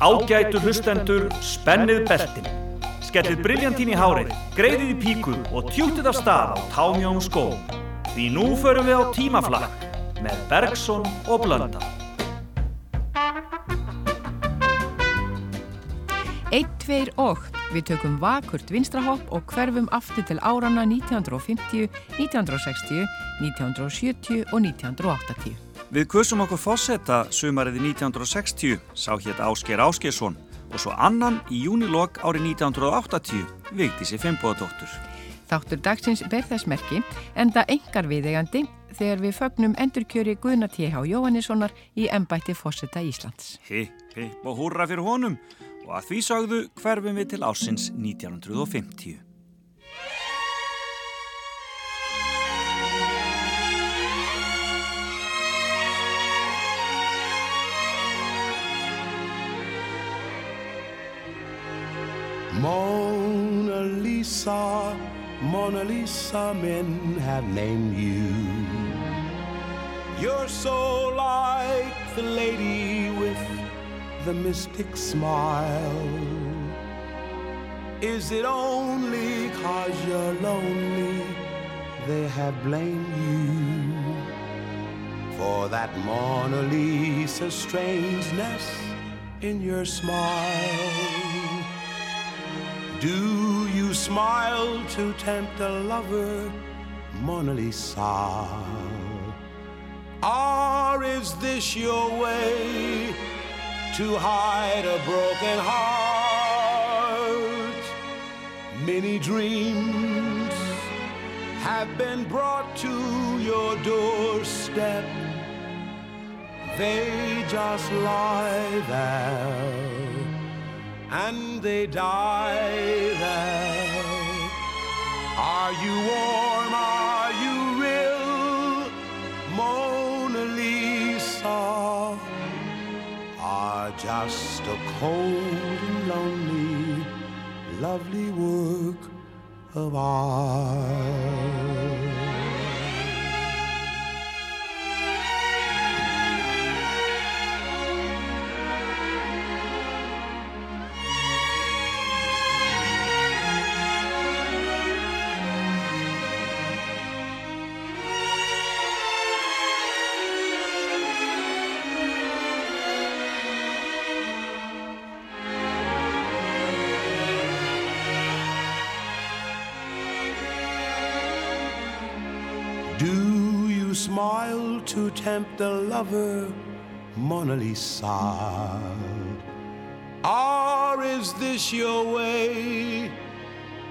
Ágætu hlustendur, spennið beltin. Skellið briljantín í hárið, greiðið í píku og tjútið af stað á támjón skó. Því nú förum við á tímaflakk með Bergson og Blönda. 1, 2 og við tökum vakurt vinstrahopp og hverfum aftur til árana 1950, 1960, 1970 og 1980. Við kursum okkur fósetta sumarið 1960, sá hétt Ásker Áskersson og svo annan í júnilog árið 1980, Vigdísi Fimboðadóttur. Þáttur dagsins ber þess merki enda engar viðegandi þegar við fögnum endurkjöri Guðna T.H. Jóhannessonar í ennbætti fósetta Íslands. Hipp, hipp og húrra fyrir honum og að því sagðu hverfum við til ásins 1950. Mona Lisa, Mona Lisa, men have named you. You're so like the lady with the mystic smile. Is it only cause you're lonely they have blamed you for that Mona Lisa strangeness in your smile? Do you smile to tempt a lover, Mona Lisa? Or is this your way to hide a broken heart? Many dreams have been brought to your doorstep. They just lie there and they die there. Are you warm? Are you real? Mona Lisa are just a cold and lonely, lovely work of art. To tempt a lover, Mona Lisa? Or is this your way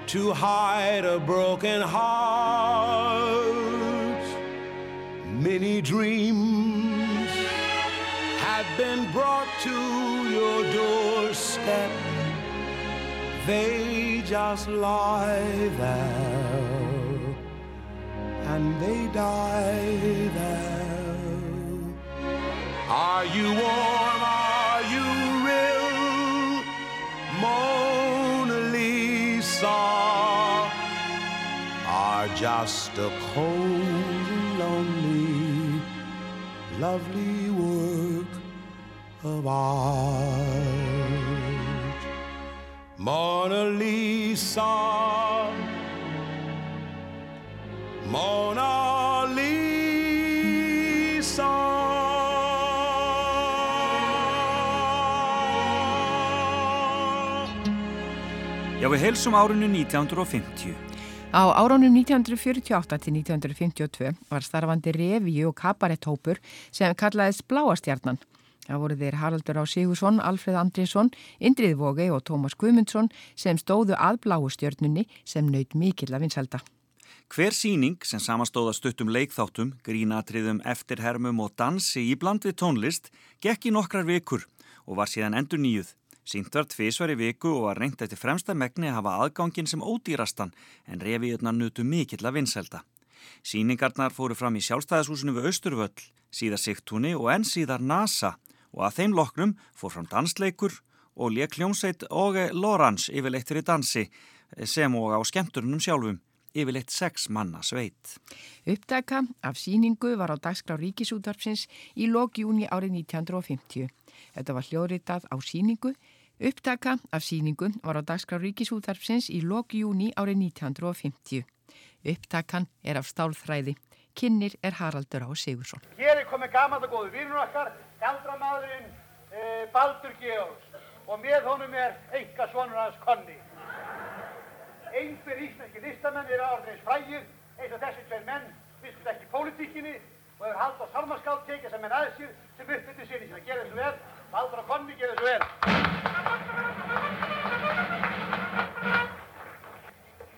to hide a broken heart? Many dreams have been brought to your doorstep. They just lie there and they die there. Are you warm? Are you real? Mona Lisa are just a cold and lonely, lovely work of art. Mona Lisa. Mona Já, við heilsum árinu 1950. Á áránum 1948 til 1952 var starfandi revíu og kabaretthópur sem kallaðist Bláastjarnan. Það voru þeir Haraldur á Sigursson, Alfred Andriðsson, Indrið Vógei og Tómas Guðmundsson sem stóðu að Bláastjörnunni sem naut mikill að vinselda. Hver síning sem samastóða stuttum leikþáttum, grínatriðum, eftirhermum og dansi í bland við tónlist gekk í nokkrar vikur og var síðan endur nýjuð. Sýnt var tvísvar í viku og var reynd eftir fremsta megni að hafa aðgangin sem ódýrastan en reviðurnar nutu mikill að vinselda. Sýningarnar fóru fram í sjálfstæðashúsinu við Östurvöll, síðar Sigtúni og enn síðar NASA og að þeim loknum fór fram dansleikur og lék hljómsveit og Lorans yfirleitt fyrir dansi sem og á skemmturnum sjálfum. Yfirleitt sex manna sveit. Uppdæka af síningu var á dagskrá Ríkisútvarpsins í lókjúni árið 1950. Þetta var hljóðritað á síningu. Uppdæka af síningu var á dagskrá Ríkisútvarpsins í lókjúni árið 1950. Uppdækan er af stálþræði. Kinnir er Haraldur á Sigursson. Hér er komið gaman og góðu vinnur okkar, galdramadurinn eh, Baldur Georgs og með honum er enga svonur hans Konni. Einhver íslenski listamenn eru orðins frægir eins og þessi tveir menn viskut ekki pólitíkinni og hefur hald á salmaskátt tekið sem menn aðeins sér sem uppbyttu sinni sína. Gerðu þessu vel, Baldur og Konni gerðu þessu vel.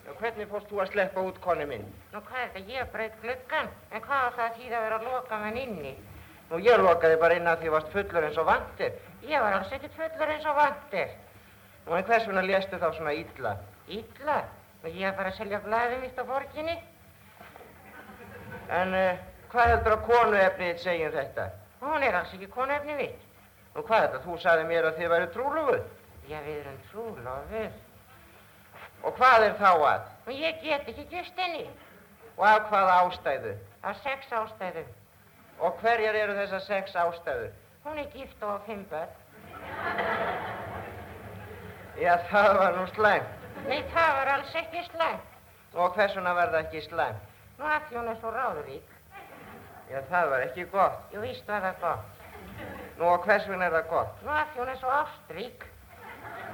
Nú, hvernig fórst þú að sleppa út, konni minn? Nú hvað er þetta, ég breyt gluggan, en hvað á það að tíða að vera að loka mann inni? Nú, ég lokaði bara inn að því varst fullur eins og vantir. Ég var alls ekkert fullur eins og vandir. Nú, en hvers vegna léstu þá svona illa? Ítla? Nú ég er bara að selja blæði mitt á borginni. En uh, hvað heldur að konuefnið þitt segjum þetta? Hún er alls ekki konefni mitt. Nú, hvað þetta? Þú sagði mér að þið væri trúlufuð. Já, við erum trúlofur. Og hvað er þá að? Nú ég get ekki gist henni. Og af hvaða ástæðu? Af sex ástæðum. Og hverjar eru þessar sex ástæður? Hún er gift og á fimm börn. Já, það var nú slæmt. Nei, það var alls ekki slæmt. Og hvers vegna var það ekki slæmt? Nú að er svo ráðurík. Já, það var ekki gott. Jú, víst var það gott. Nú, og hvers vegna er það gott? Nú að er svo ástrík.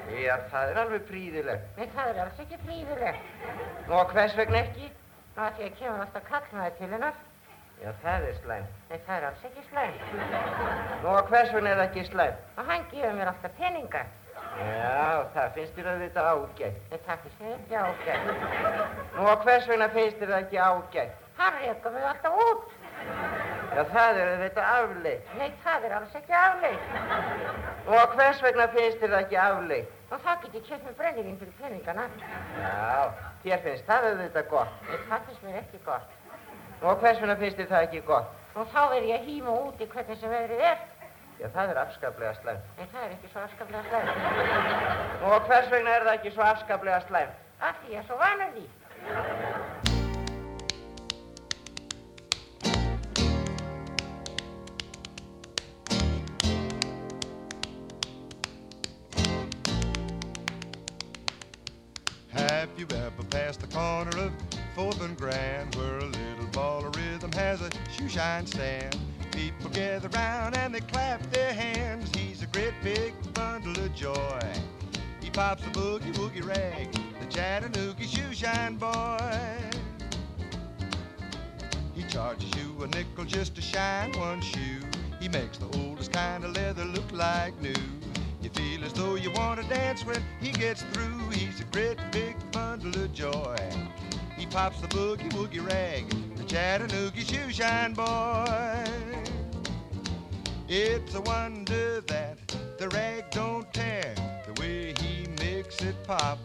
Já, það er alveg príðilegt. Nei, það er alls ekki fríðilegt. Nú, og hvers vegna ekki? Nú að því að kemur alltaf kallnaði til hennar. Já, það er slæmt. Nei, það er alls ekki slæmt. Nú, og hvers vegna er það ekki slæmt? Og hann gefur mér alltaf peninga. Já, það finnst þér að þetta ágætt. Það finnst mér ekki ágætt. Nú, og hvers vegna finnst þér það ekki ágætt? Hann reyka mig alltaf út. Já, það er þetta afleitt. Nei, það er alls ekki afleitt. Nú, og hvers vegna finnst þér það ekki afleitt? Og það get ég kjöpt með brennivinn fyrir peningana. Já, þér finnst það auðvitað gott. Nei, það finnst mér ekki gott. Nú, og hvers vegna finnst þér það ekki gott? Og þá er ég að hýma út í hvernig sem veðrið er. Já, það er afskaplega slæmt. Nei, það er ekki svo afskaplega slæmt. Nú, og hvers vegna er það ekki svo afskaplega slæmt? Af því ég er svo vanur því. Have you ever passed the corner of Fourth and Grand where a little ball of rhythm has a shoe shine stand? People gather round and they clap their hands. He's a great big bundle of joy. He pops the boogie woogie rag, the Chattanooga shoe shine boy. He charges you a nickel just to shine one shoe. He makes the oldest kind of leather look like new. You feel as though you want to dance when he gets through. He's a great big bundle of joy. He pops the boogie woogie rag, the Chattanooga shoe shine boy. It's a wonder that the rag don't tear the way he makes it pop.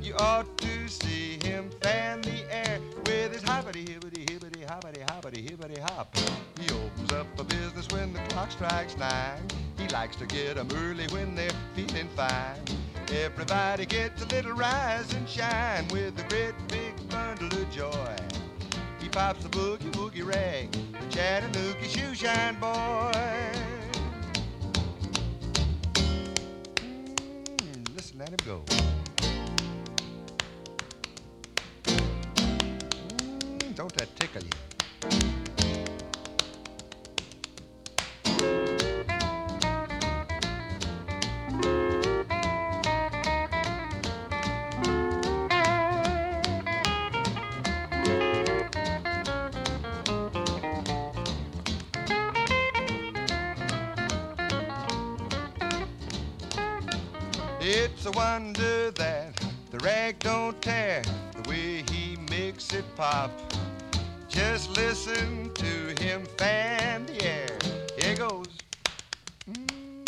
You ought to see him fan the air with his hoppity hibbity hibbity hoppity hoppity hibbity hop. He opens up a business when the clock strikes nine. He likes to get 'em early when they're feeling fine. Everybody gets a little rise and shine with a great big bundle of joy. Pops the boogie woogie rag, the Chattanooga shoe shine boy. Mm, listen, let him go. Mm, don't that tickle you? It's a wonder that the rag don't tear the way he makes it pop. Just listen to him fan the air. Here goes. Mm.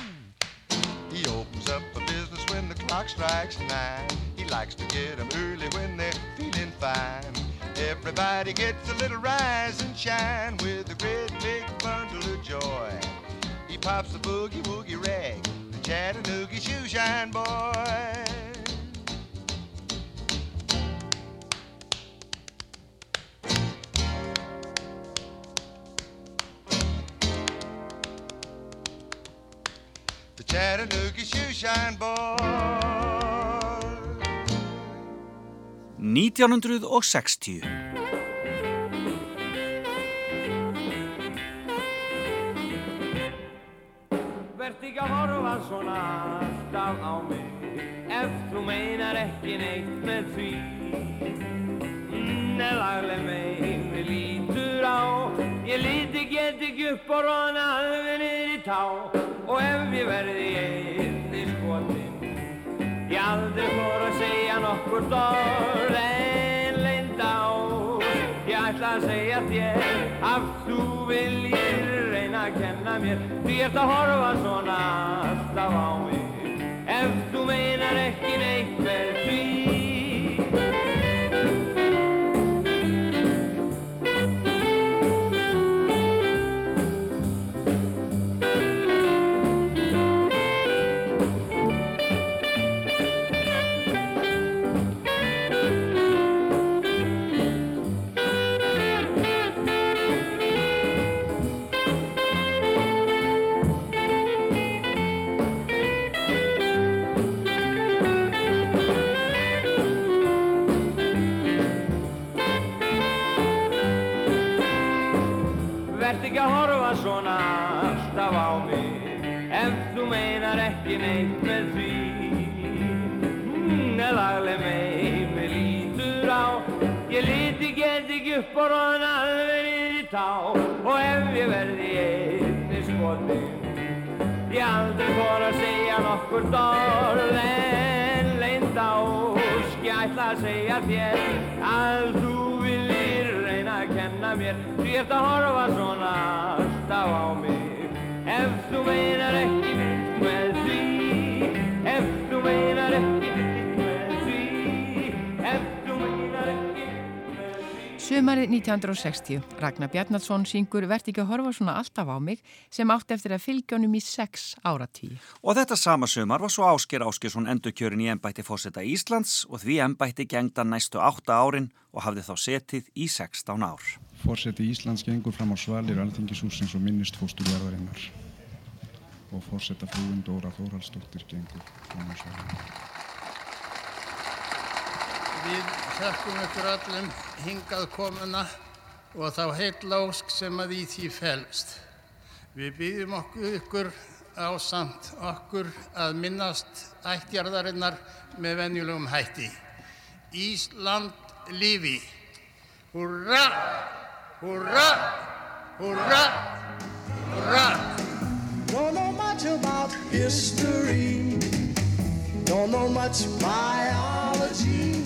He opens up a business when the clock strikes nine. He likes to get 'em early when they're feeling fine. Everybody gets a little rise and shine with a great big bundle of joy. He pops a boogie woogie rag, Chattanooga shoe shine boy. The Chattanooga shoe shine boy. 1960 upp róna alveg niður í tá. Og ef ég verði einni skotin Ég aldrei fór að segja nokkur orð en leind á. Ég ætla að segja þér að þú viljir reyna að kenna mér Því ert að horfa svona alltaf á mig 1960. Ragnar Bjarnarsson syngur Vert ekki að horfa svona alltaf á mig sem átti eftir að fylgja honum í sex áratíi. Og þetta sama sumar var svo Ásker Áskersson endurkjörin í ennbætti fósetta Íslands og því ennbætti gengda næstu átta árin og hafði þá setið í 16 ár. Fórseti Íslands gengur fram á svalir alþingishúsins og minnist fósturjarðarinnar og fórseta frúin Dóra Þórhalsdóttir gengur fram á svalir. Við þakkum ykkur öllum hingað komuna og þá heitla ósk sem að í því felst. Við byggjum okkur ykkur á samt okkur að minnast ættjarðarinnar með venjulegum hætti. Ísland lifi. Húrra! Húrra! Húrra! Húrra! Don't know much about history. Don't know much biology.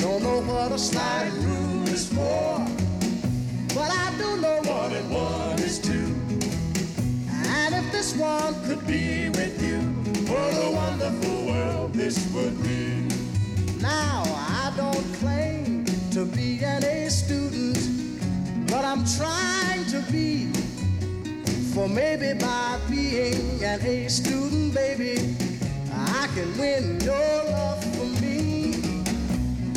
Don't know what a sliding rule is for. But I do know one and one is two. And if this one could be with you, what a wonderful world this would be. Now, I don't claim to be an A student, but I'm trying to be. For maybe by being an A student, baby, I can win your love for me.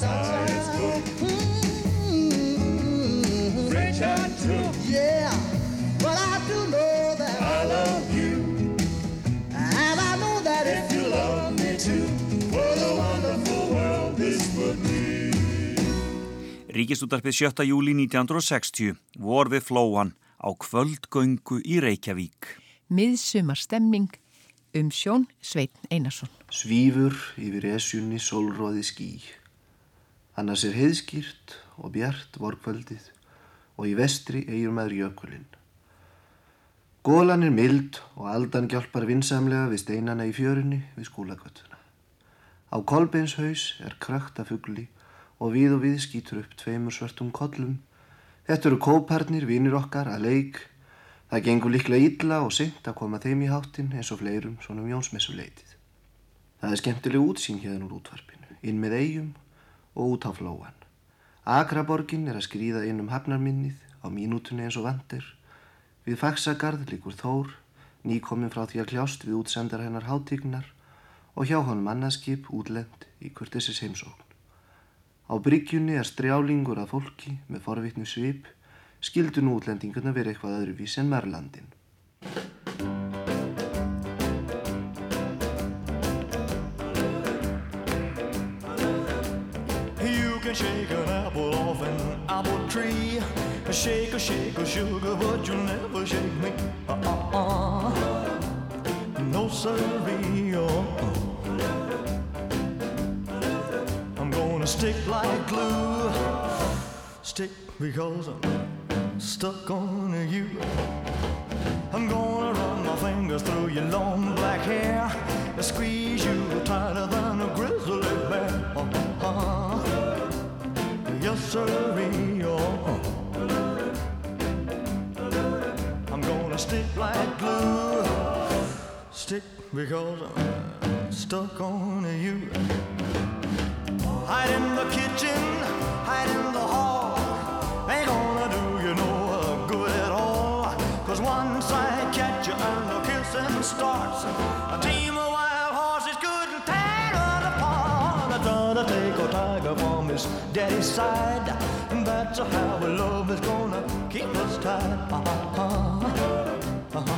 Ta ta. Science book. Mm. French I took. Yeah. But I do know that I love you. And I know that if you love me too, what a wonderful world this would be. Ríkistútarpið 7. júli 1960 vor við flóan á kvöldgöngu í Reykjavík. Miðsumar stemning um sjón Sveitn Einarsson. Svífur yfir esjunni sólróði ský. Annars er heiðskýrt og bjart vorkvöldið og í vestri eigur maður jökulinn. Gólan er mild og aldan hjálpar vinsamlega við steinana í fjörunni við skúlagötuna. Á kolbeinshaus er krökt af fugli og við og við skýtur upp tveimur svartum kollum. Þetta eru kóparnir, vinir okkar, að leik. Það gengur líklega illa og seint að koma þeim í háttin eins og fleirum svona um jónsmessu leitið. Það er skemmtileg útsýn hérna úr útvarpinu, inn með eigum og út á flóan. Akraborgin er að skrýða inn um hafnarminnið á mínútunni eins og vandir. Við Faxagarð líkur Þór, nýkomin frá því að kljást við útsendar hennar hátíknar og hjá honum annarskip útlend í kurtisis heimsókn. Á bryggjunni er strjálingur að fólki með forvittnu svip, skildu nú útlendingarna verið eitthvað öðruvís en Merlandin. Can shake an apple off an apple tree. Shake a shake a sugar, but you'll never shake me. Uh-uh-uh. No sirree. Uh-uh. I'm gonna stick like glue. Stick because I'm stuck on you. I'm gonna run my fingers through your long black hair and squeeze you tighter than a grizzly bear. Uh-huh. Yes, sirree. Uh-uh. I'm gonna stick like glue. Stick because I'm stuck on you. Hide in the kitchen, hide in the hall. Ain't gonna do you no good at all. Cause once I catch you and the kissing starts, a team to take a tiger from his daddy's side. And that's how our love is gonna keep us tied. Uh-huh. Uh-huh.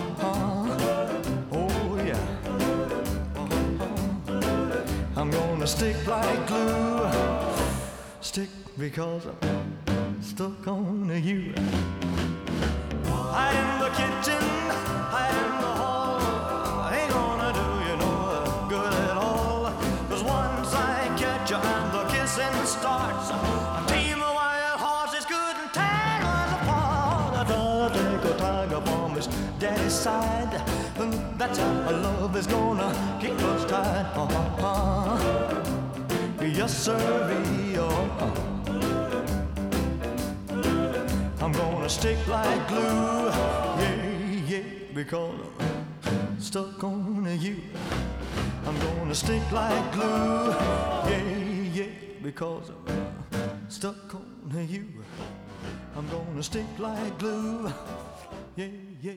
Oh yeah. Uh-huh. I'm gonna stick like glue. Stick because I'm stuck on you. Hide in the kitchen, hide in the hall. And that's how love is gonna keep us tied. Uh-huh. Yes, sirree. Uh-huh. I'm gonna stick like glue, yeah, yeah, because I'm stuck on you. I'm gonna stick like glue, yeah, yeah, because I'm stuck on you. I'm gonna stick like glue, yeah, yeah,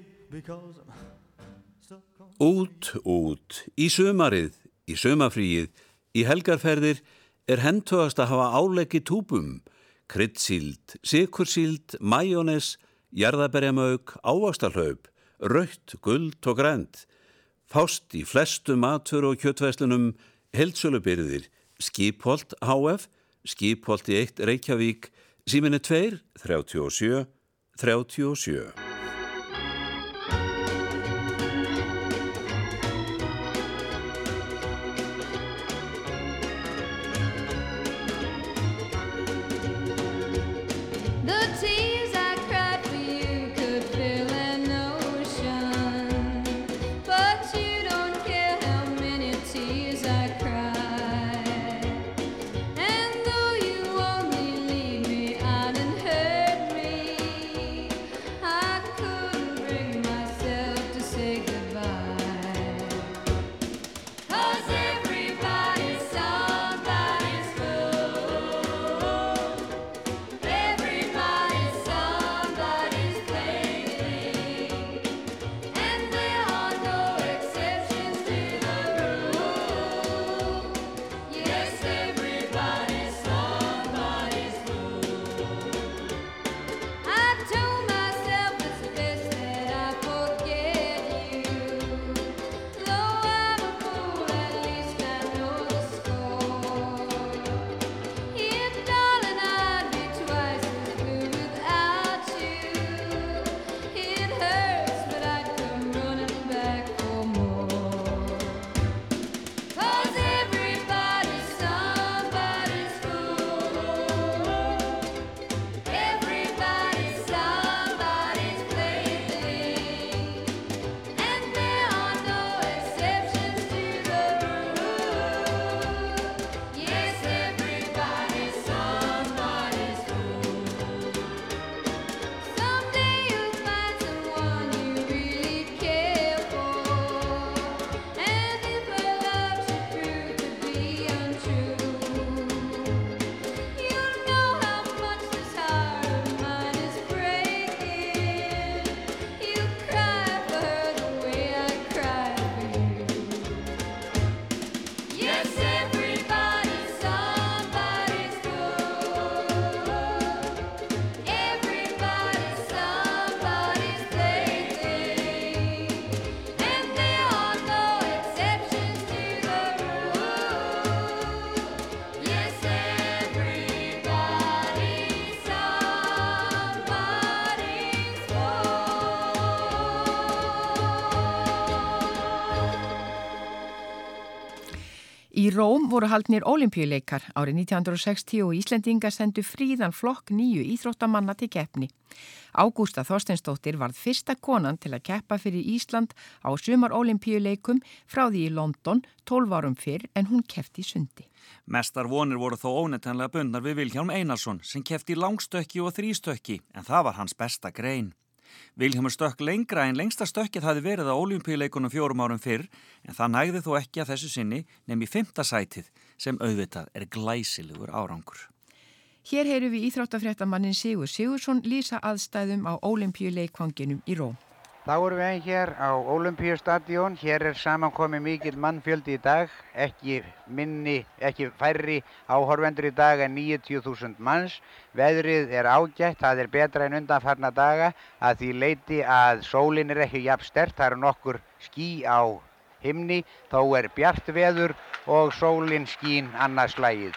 Út, út, í sömarið, í sömafríið, í helgarferðir er hentugast að hafa áleggi túpum, kryddsíld, sikursíld, majónes, jarðaberjamauk, ávakstarhlaup, rautt, guld og grænt, fást í flestu matur og kjötveslunum, heldsölubyrðir, Skipholt HF, Skipholt í 1 Reykjavík, síminni 2, 37, 37. Í Róm voru haldnir olimpíuleikar árið 1960 og Íslendinga sendu fríðan flokk nýju íþróttamanna til keppni. Ágústa Þorsteinsdóttir varð fyrsta konan til að keppa fyrir Ísland á sumar olimpíuleikum frá því í London 12 árum fyrr en hún kefti í sundi. Mestar vonir voru þó ónettanlega bundnar við Vilhjálm Einarsson sem kefti langstökki og þrýstökki en það var hans besta grein. Vilhjálmur stökk lengra en lengsta stökkið hafi verið á olimpíuleikunum fjórum árum fyrr en það nægði þó ekki að þessu sinni nefn í fymta sætið sem auðvitað er glæsilegur árangur. Hér heyru við íþróttafréttamannin Sigur Sigursson lýsa aðstæðum á olimpíuleikvanginum í Róm. Þá erum við enn hér á Ólympíustadjón. Hér er samankomið mikill mannfjöldi í dag, ekki minni, ekki færri áhorfendur í dag en 90.000 manns. Veðrið er ágætt, það er betra en undanfarna daga að því leiti að sólinn er ekki jafn stert. Það eru nokkur ský á himni, þó er bjart veður og sólinn skín annars slægið.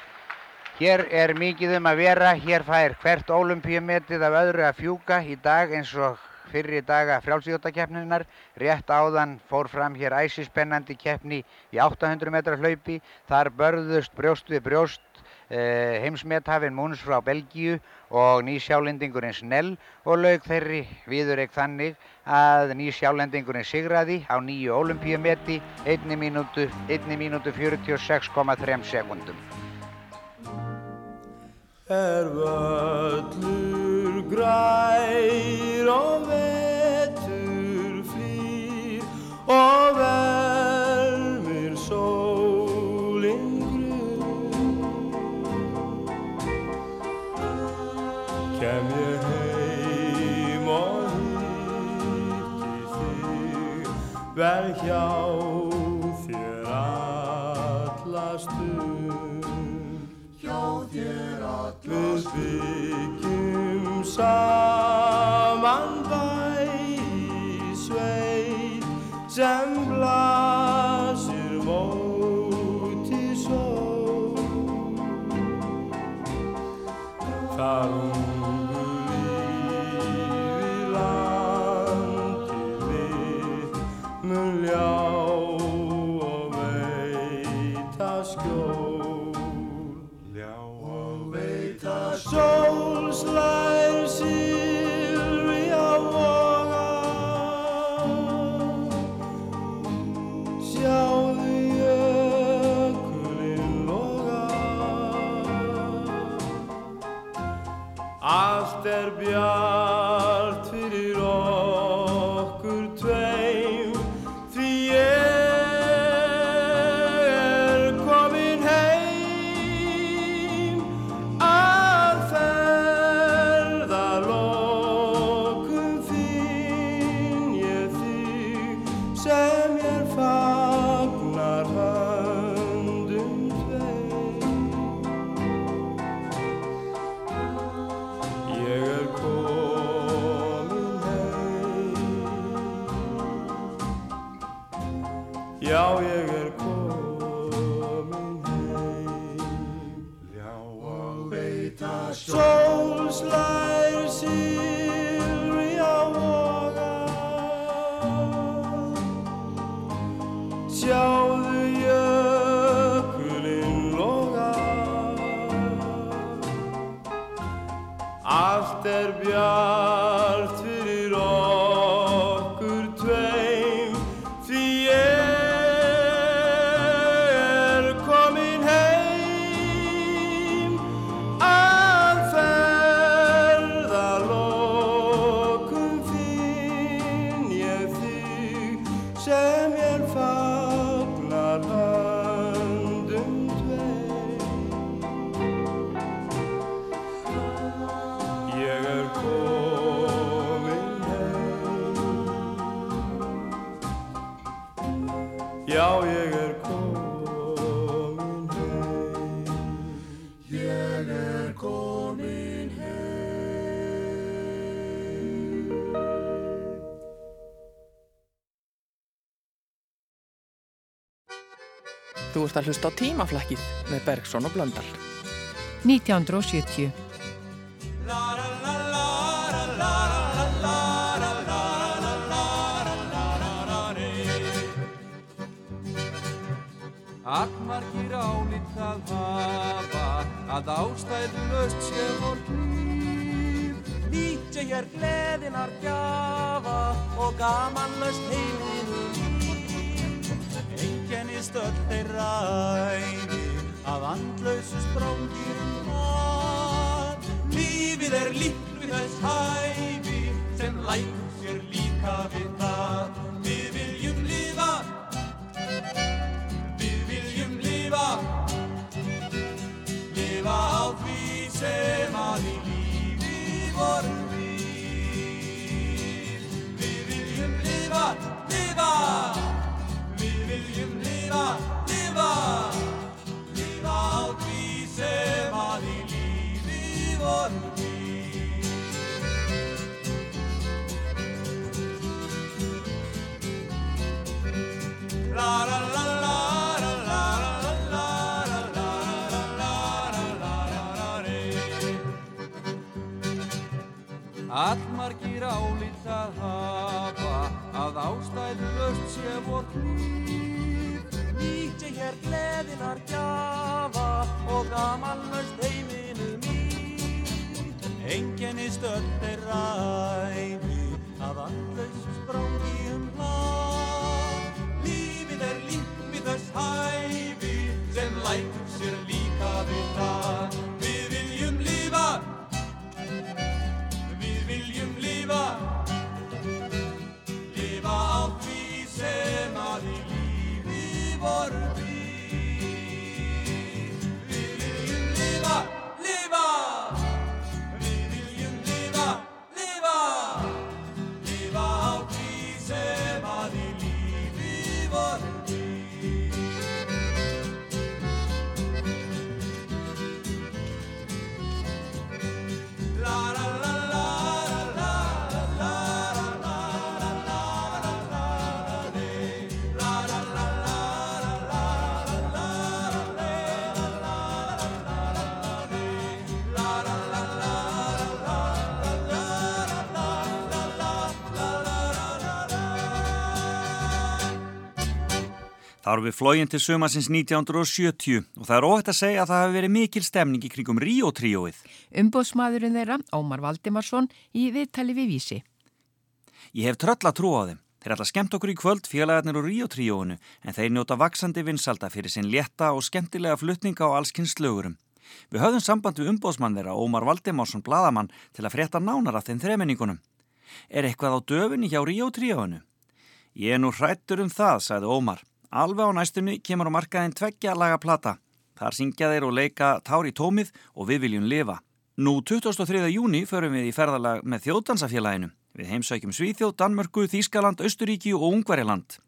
Hér er mikið um að vera, hér fær hvert ólympíumetið af öðru að fjúka í dag eins og fyrri daga frjálsíðóttakeppninar. Rétt áðan fór fram hér æsispennandi keppni í 800 metra hlaupi. Þar börðust brjóst við brjóst eh, heimsmethafinn Múns frá Belgíu og nýsjálendingurinn Snell og laug þeirri viðurreik þannig að nýsjálendingurinn sigraði á nýju ólympíumeti 1 mínútu, 1 mínútu 46,3 sekundum. Er völlur grær og vetur flýr og vermir sólinn grunn Kem ég heim og hitti þig vel hjá þér alla stund. Hjá þér alla byggjum saman bæ í sveit sem Allt er bjart að hlusta á tímaflækið með Bergson og Blöndal. 1970. Allmargir á álítað hafa að ástæðlust sé vor líf. Nýtt ég hér gleðinar gjafa og gamanlust heiminu líf. Einkennist öll þeirra æfi að andlausu strángir var. Lífið er líkt við þess hæfi sem lætur sér líka við það. Það eru við flógin til sumasins 1970 og það er óhætt að segja að það hafi verið mikil stemning í kringum Ríó tríóið. Umbóðsmaðurinn þeirra, Ómar Valdimarsson, í viðtali við vísi. Ég hef tröll að trúa á þeim. Þeir ætla skemmt okkur í kvöld félagarnir úr Ríó tríóinu en þeir njóta vaksandi vinsalda fyrir sinn létta og skemmtilega flutninga á allskynns slögurum. Við höfðum samband við umbóðsmann þeirra Ómar Valdimarsson Bladamann til að frétta nánar af þeim þremenningunum. Er eitthvað á döfunni hjá Ríó tríóinu? Ég er nú hrættur um það, sagði Ómar. Alveg á næstunni kemur á markaðin tveggja laga plata. Þar syngja þeir og leika Tár í tómið og við viljum lifa. Nú 23. júni förum við í ferðalag með þjóðdansafélaginu. Við heimsækjum Svíþjóð, Danmörku, Þískaland, Östuríki og Ungveriland.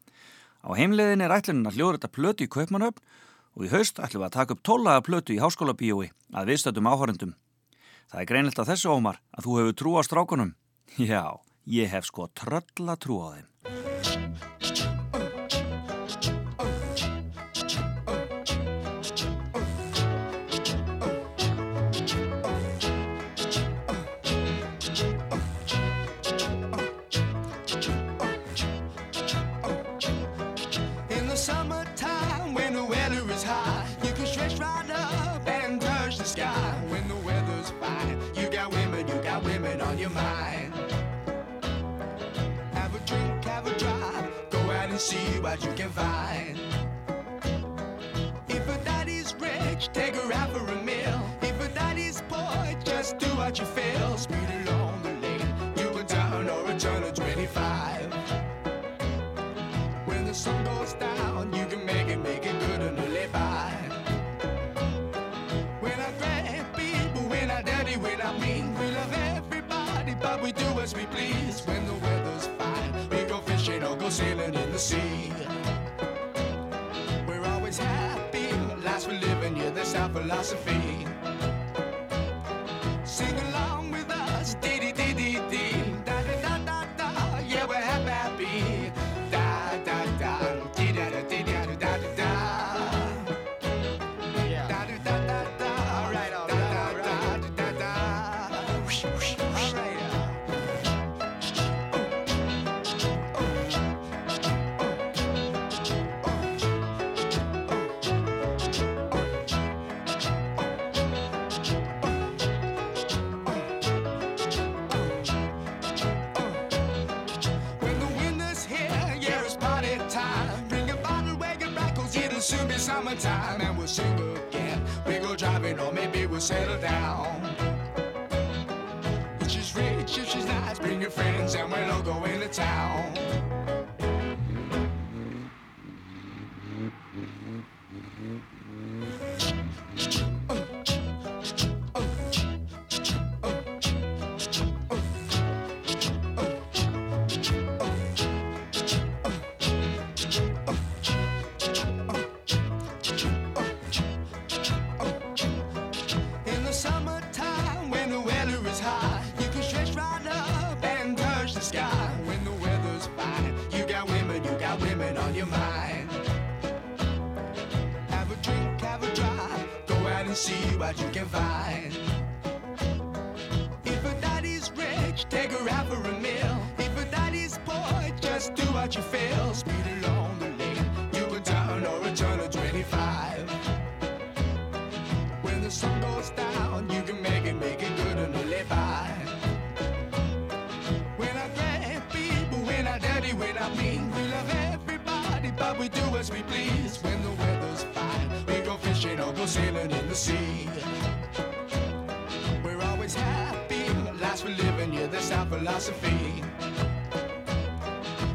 Á heimleiðin er ætlunin að hljóður þetta plötu í Kaupmannöfn og í haust ætlum við að taka upp tólaga plötu í Háskóla bíói að viðstöldum áhörendum. Það er greinlegt að þessu ómar að þú hefur trú á strákunum. Já, ég hef sko tröll að trú á þeim. What you can find. If a daddy's rich, take her out for a meal. If a daddy's poor, just do what you feel. Speed along the lane, you can turn or a turn of 25. When the sun goes down, you can make it, make it good and live by. When I grab people, when I dirty, when I mean, we love everybody, but we do as we please. When the weather's fine, we go fishing or go sailing in the sea. Philosophy. And we'll all go into town. And see what you can find. If a daddy's rich, take her out for a meal. If a daddy's poor, just do what you feel. Speed along the lane, you can turn or a turn of 25. When the sun goes down, you can make it, make it good and live by. When I grab people, when I dirty, when I mean, we love everybody, but we do as we please. When the weather's fine, fishing or go sailing in the sea. We're always happy, life's for living, yeah, that's our philosophy.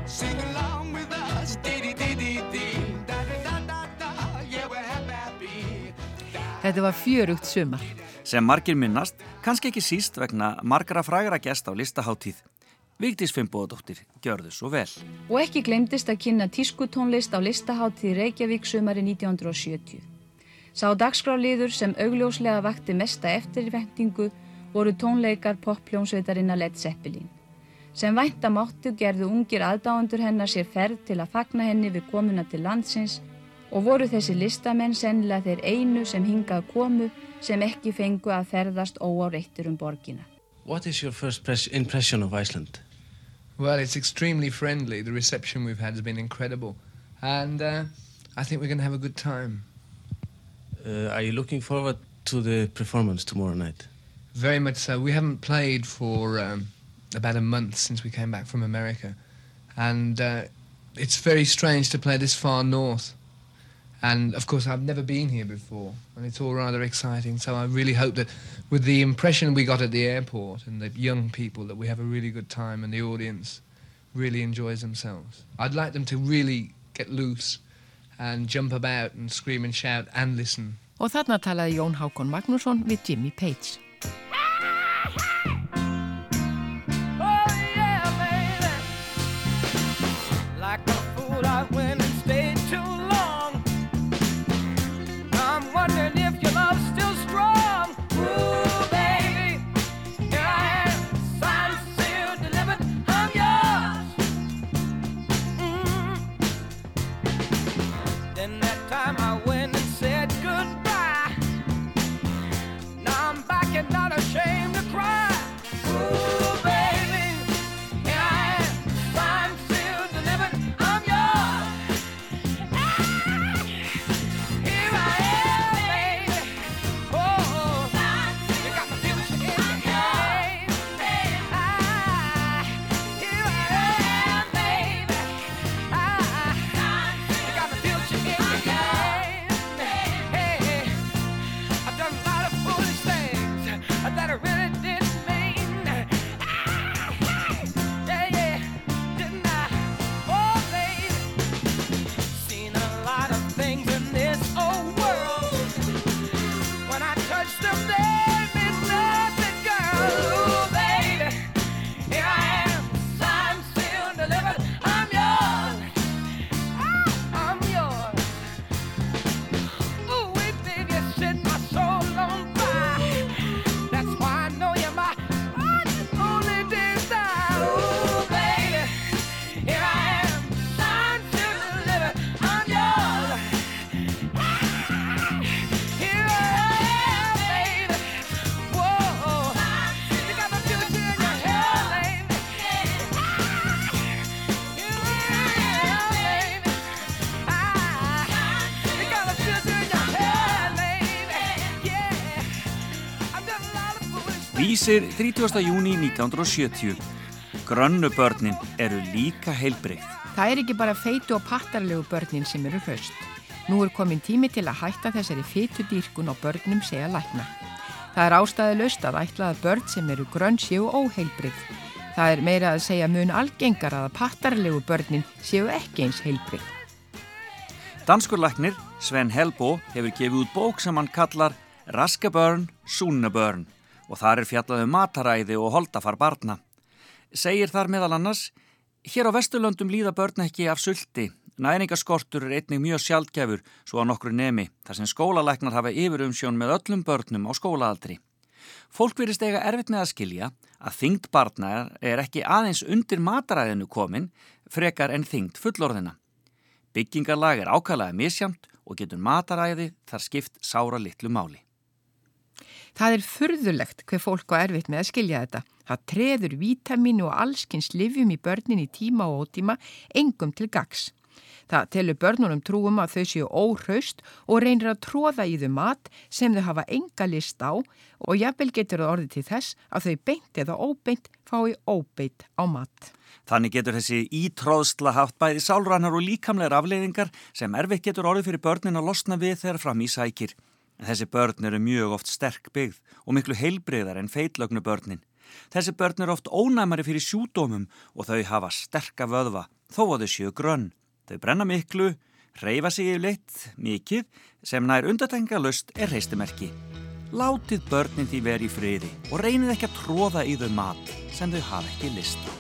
Sing along with us, dee dee dee dee dee, da da da da da, yeah, we're happy. Þetta var fjörugt sumar. Sem margir minnast, kannski ekki síst vegna margara frægra gest á listaháttíð. Vigdís Fimboðadóttir, gjörðu svo vel. Og ekki glemdist að kynna tískutónlist á listaháttíð Reykjavík sumari 1970. Sá dagskráliður sem augljóslega vakti mesta eftirvæntingu voru tónleikar poppljónsveitarinnar Led Zeppelin. Sem vænta máttu gerðu ungir aðdáendur hennar sér ferð til að fagna henni við komuna til landsins og voru þessi listamenn sennilega þeir einu sem hingað komu sem ekki fengu að ferðast óáreittur um borgina. What is your first pres- impression of Iceland? Well, it's extremely friendly. The reception we've had has been incredible. And uh, I think we're going to have a good time. Uh, are you looking forward to the performance tomorrow night? Very much so. We haven't played for um, about a month since we came back from America. And uh, it's very strange to play this far north. And of course, I've never been here before, and it's all rather exciting. So I really hope that with the impression we got at the airport and the young people, that we have a really good time and the audience really enjoys themselves. I'd like them to really get loose and jump about and scream and shout and listen. Og þarna talaði Jón Hákon Magnússon við Jimmy Page. Vísir 30. júni 1970. Grönnubörnin eru líka heilbreyð. Það er ekki bara feitu og pattarlegu börnin sem eru hraust. Nú er komin tími til að hætta þessari fytudýrkun á börnum segja læknar. Það er ástæðilegst að ætla að börn sem eru grönn séu óheilbrið. Það er meira að segja mun algengar að pattarlegu börnin séu ekki eins heilbrið. Danskurlæknir Sven Helbo hefur gefið út bók sem hann kallar Raskabörn, Súnabörn og þar er fjallað um mataræði og holdafar barna. Segir þar meðal annars, hér á Vesturlöndum líða börn ekki af sulti. Næringaskortur er einnig mjög sjaldgefur svo að nokkru nemi þar sem skólalæknar hafa yfirumsjón með öllum börnum á skólaaldri. Fólk verist eiga erfitt með að skilja að þyngd barna er ekki aðeins undir mataræðinu komin frekar en þyngd fullorðina. Byggingarlag er ákvæðlega misjamt og getur mataræði þar skipt sára litlu máli. Það er furðulegt hver fólk á erfitt með að skilja þetta. Það treður vítaminu og allskins livjum í börnin í tíma og ótíma engum til gags. Það telur börnunum trúum að þau séu óhraust og reynir að tróða í þau mat sem þau hafa enga list á og jafnvel getur það orðið til þess að þau beint eða óbeint fái óbeint á mat. Þannig getur þessi ítróðsla haft bæði sálrannar og líkamlegar afleiðingar sem erfitt getur orðið fyrir börnin að losna við þegar fram í sækir. En þessi börn eru mjög oft sterk byggð og miklu heilbreyðar en feitlögnu börnin. Þessi börn eru oft ónæmari fyrir sjúdómum og þau hafa sterka vöðva þó að þau séu grönn. Þau brenna miklu, reyfa sig yfirleitt mikið sem nær undatengalust er reistimerki. Látið börnin því veri í friði og reynið ekki að tróða í þau mat sem þau hafa ekki list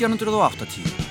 1980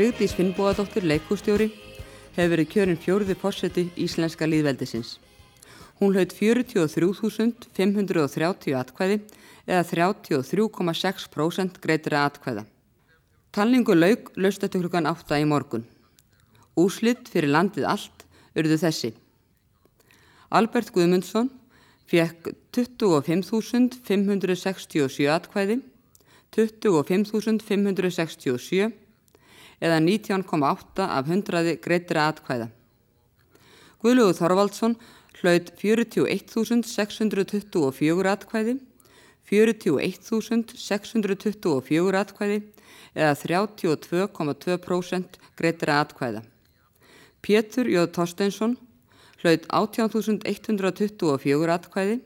Vigdís Finnbóðadóttir, leikústjóri, hefur verið kjörinn fjóruði fórseti íslenska líðveldisins. Hún hlaut 43.530 atkvæði eða 33,6% greitra atkvæða. Talningu laug löst eftir klukkan 8 í morgun. Úslitt fyrir landið allt urðu þessi. Albert Guðmundsson fekk 25.567 atkvæði, 25.567 eða 19,8 af 100 greitra atkvæða. Guðlugur Þorvaldsson hlaut 41.624 atkvæði, 41.624 atkvæði eða 32,2% greitra atkvæða. Pétur Jóð Torsteinsson hlaut 18.124 atkvæði,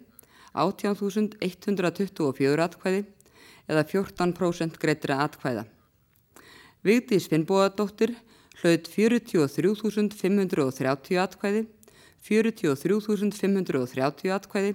18.124 atkvæði eða 14% greitra atkvæða. Vigdís Finnbóðadóttir hlaut 43.530 atkvæði, 43.530 atkvæði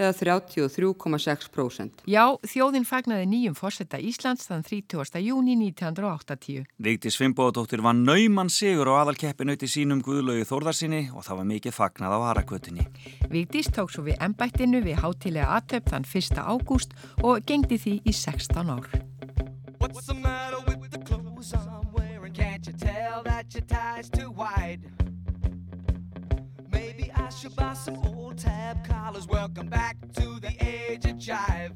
eða 33,6%. Já, þjóðin fagnaði nýjum fórsetta Íslands þann 30. júni 1980. Vigdís Finnbóðadóttir var naumann sigur á aðalkeppinauti sínum Guðlaugi Þórðarsinni og það var mikið fagnað á Harakötunni. Vigdís tók svo við embættinu við hátilega aðtöp þann 1. ágúst og gengdi því í 16 ár. Tell that your tie's too wide? Maybe I should buy some old tab collars. Welcome back to the age of jive.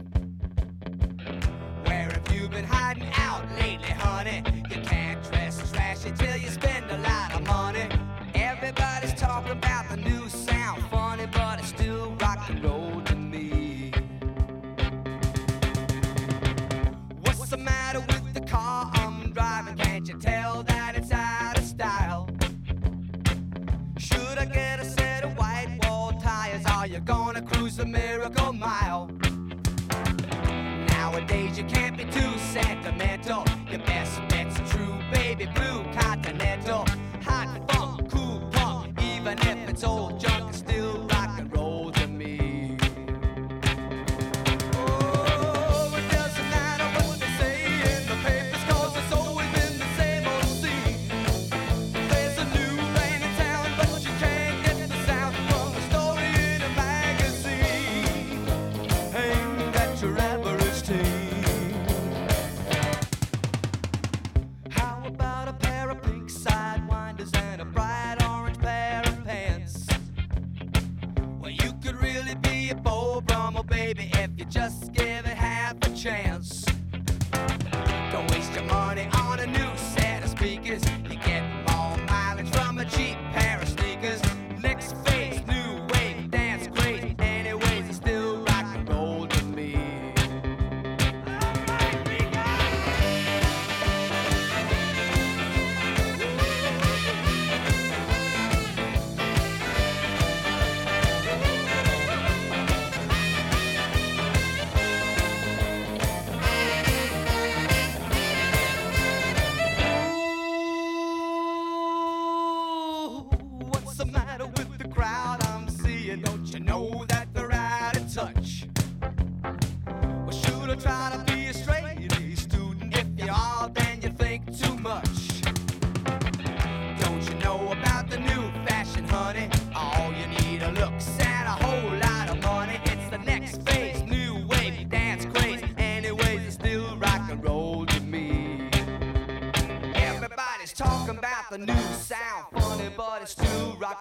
Where have you been hiding out lately, honey? You can't dress trashy till you spend a lot of money. Cruise the miracle mile? Nowadays you can't be too sentimental. Your best bet's a true baby blue continental. Hot funk, cool punk, even if it's old junk, you just give it half a chance. Don't waste your money on a new set of speakers.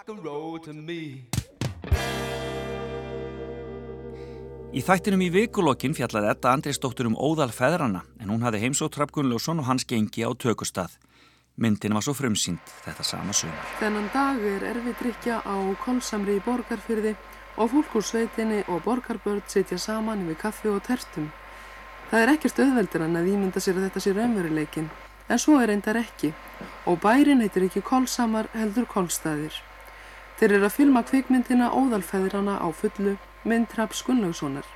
Rock and roll to me. Í þættinum í vikulokkin fjallaði Edda Andriðsdóttur um óðal feðrana en hún hafði heimsótt Trapp Gunnljósson og hans gengi á tökustað. Myndin var svo frumsýnd þetta sama sumar. Þennan dag er erfið drikja á kolsamri í borgarfyrði og fólk úr sveitinni og borgarbörn sitja saman yfir kaffi og tertum. Það er ekkert auðveldur en að ímynda sér að þetta sé raunveruleikin, en svo er reyndar ekki og bærin heitir ekki kolsamar heldur kolstaðir. Þeir eru að filma kvikmyndina Óðalfeðrana á fullu mynd Traps Gunnlaugssonar.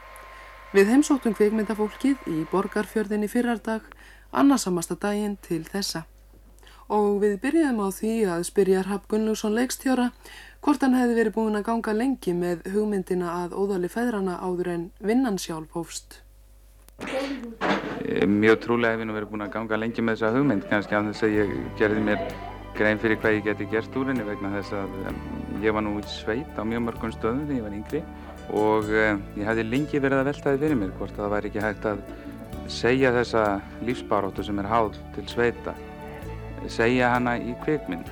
Við heimsóttum kvikmyndafólkið í borgarfjörðinni fyrrardag, annarsamasta daginn til þessa. Og við byrjuðum á því að spyrja Rapp Gunnlaugsson leikstjóra hvort hann hefði verið búin að ganga lengi með hugmyndina að óðali feðrana áður en vinnan sjálf hófst. Eh, Mjög trúlega hef ég nú verið búinn að ganga lengi með þessa hugmynd, kannski af þess að ég gerði mér grein fyrir hvað ég geti gert úr henni vegna þess að ég var nú í sveit á mjög mörgum stöðum þegar ég var yngri og um, ég hefði lengi verið að veltaði fyrir mér hvort það væri ekki hægt að segja þessa lífsbaróttu sem er háð til sveita, segja hana í kvikmynd.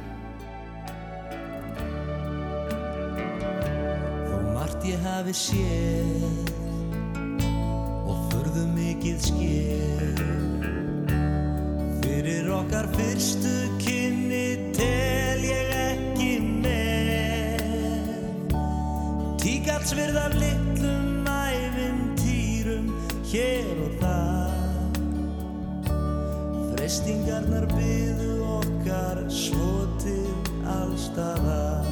Þó margt ég hafi séð og furðu mikið skéð Fyrir okkar fyrstu kynni tel Tíkatsvirð af litlum ævintýrum hér og þar. Freistingarnar byðu okkar svo til allstaðar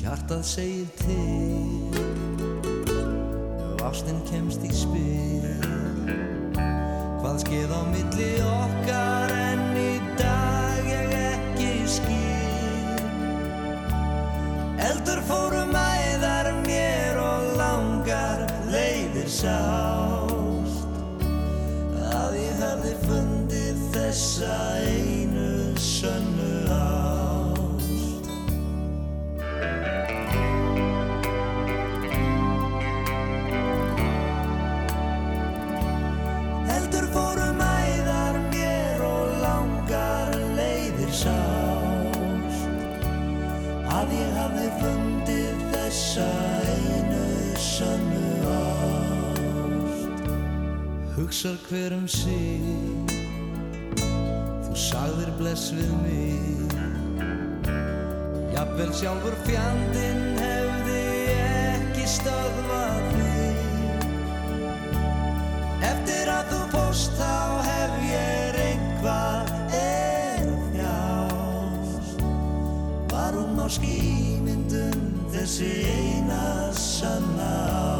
Hjartað segir til og ástin kemst í spil. Hvað skeð á milli okkar en þessa einu sönnu ást. Heldur fórum æðar mér og langar leiðir sást. Að ég hafði fundið þessa einu sannu ást. Hugsar hver um sig. þú sagðir bless við mig. Jafnvel sjálfur fjandinn hefði ekki stöðvað þig Eftir að þú fórst þá hef ég eitthvað er þjást Var hún á skýmyndum þessi eina sanna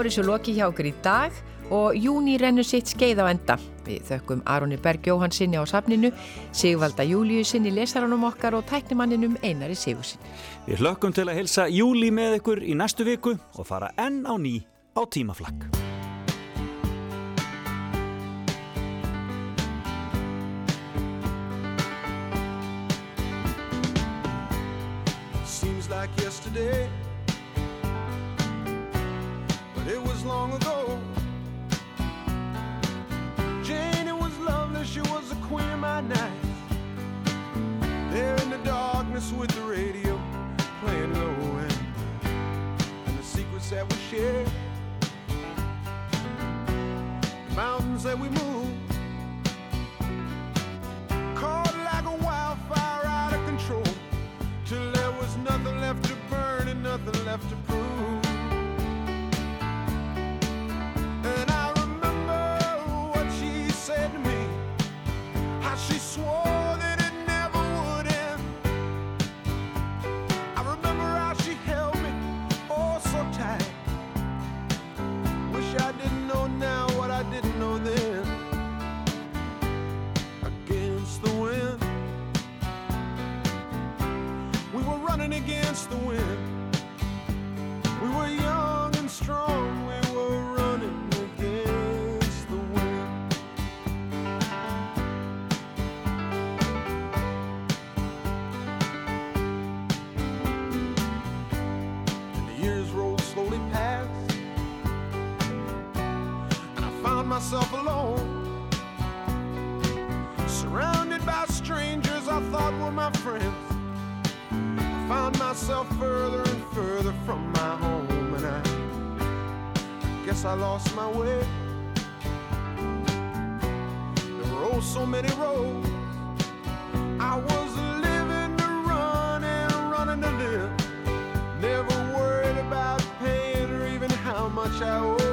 er þessu loki hjá okkur í dag og júni rennur sitt skeið á enda. Við þökkum Aroni Berg Jóhansinni á safninu, Sigvalda Júliusinni lesaranum okkar og tæknimanninum Einari Sigursin. Við hlökkum til að hilsa júli með ykkur í næstu viku og fara enn á ný á tímaflakk. Seems like yesterday, it was long ago. Jane, it was lovely, she was the queen of my night. There in the darkness with the radio playing low end, and the secrets that we shared, the mountains that we moved. Caught like a wildfire out of control till there was nothing left to burn and nothing left to prove. Against the wind. We were young and strong. We were running against the wind. And the years rolled slowly past. And I found myself alone. Surrounded by strangers I thought were my friends found myself further and further from my home, and I guess I lost my way. There were oh so many roads. I was living to run and running to live, never worried about paying or even how much I owed.